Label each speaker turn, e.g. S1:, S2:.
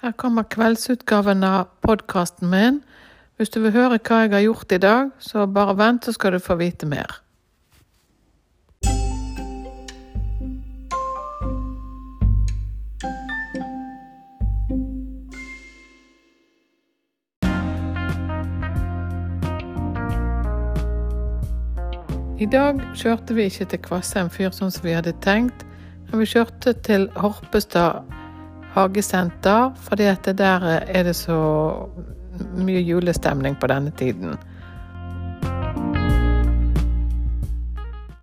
S1: Her kommer kveldsutgaven av podkasten min. Hvis du vil høre hva jeg har gjort i dag, så bare vent, så skal du få vite mer. I dag kjørte vi ikke til Kvassheim fyr sånn som vi hadde tenkt, men vi kjørte til Horpestad hagesenter, fordi at der er det så mye julestemning på denne tiden.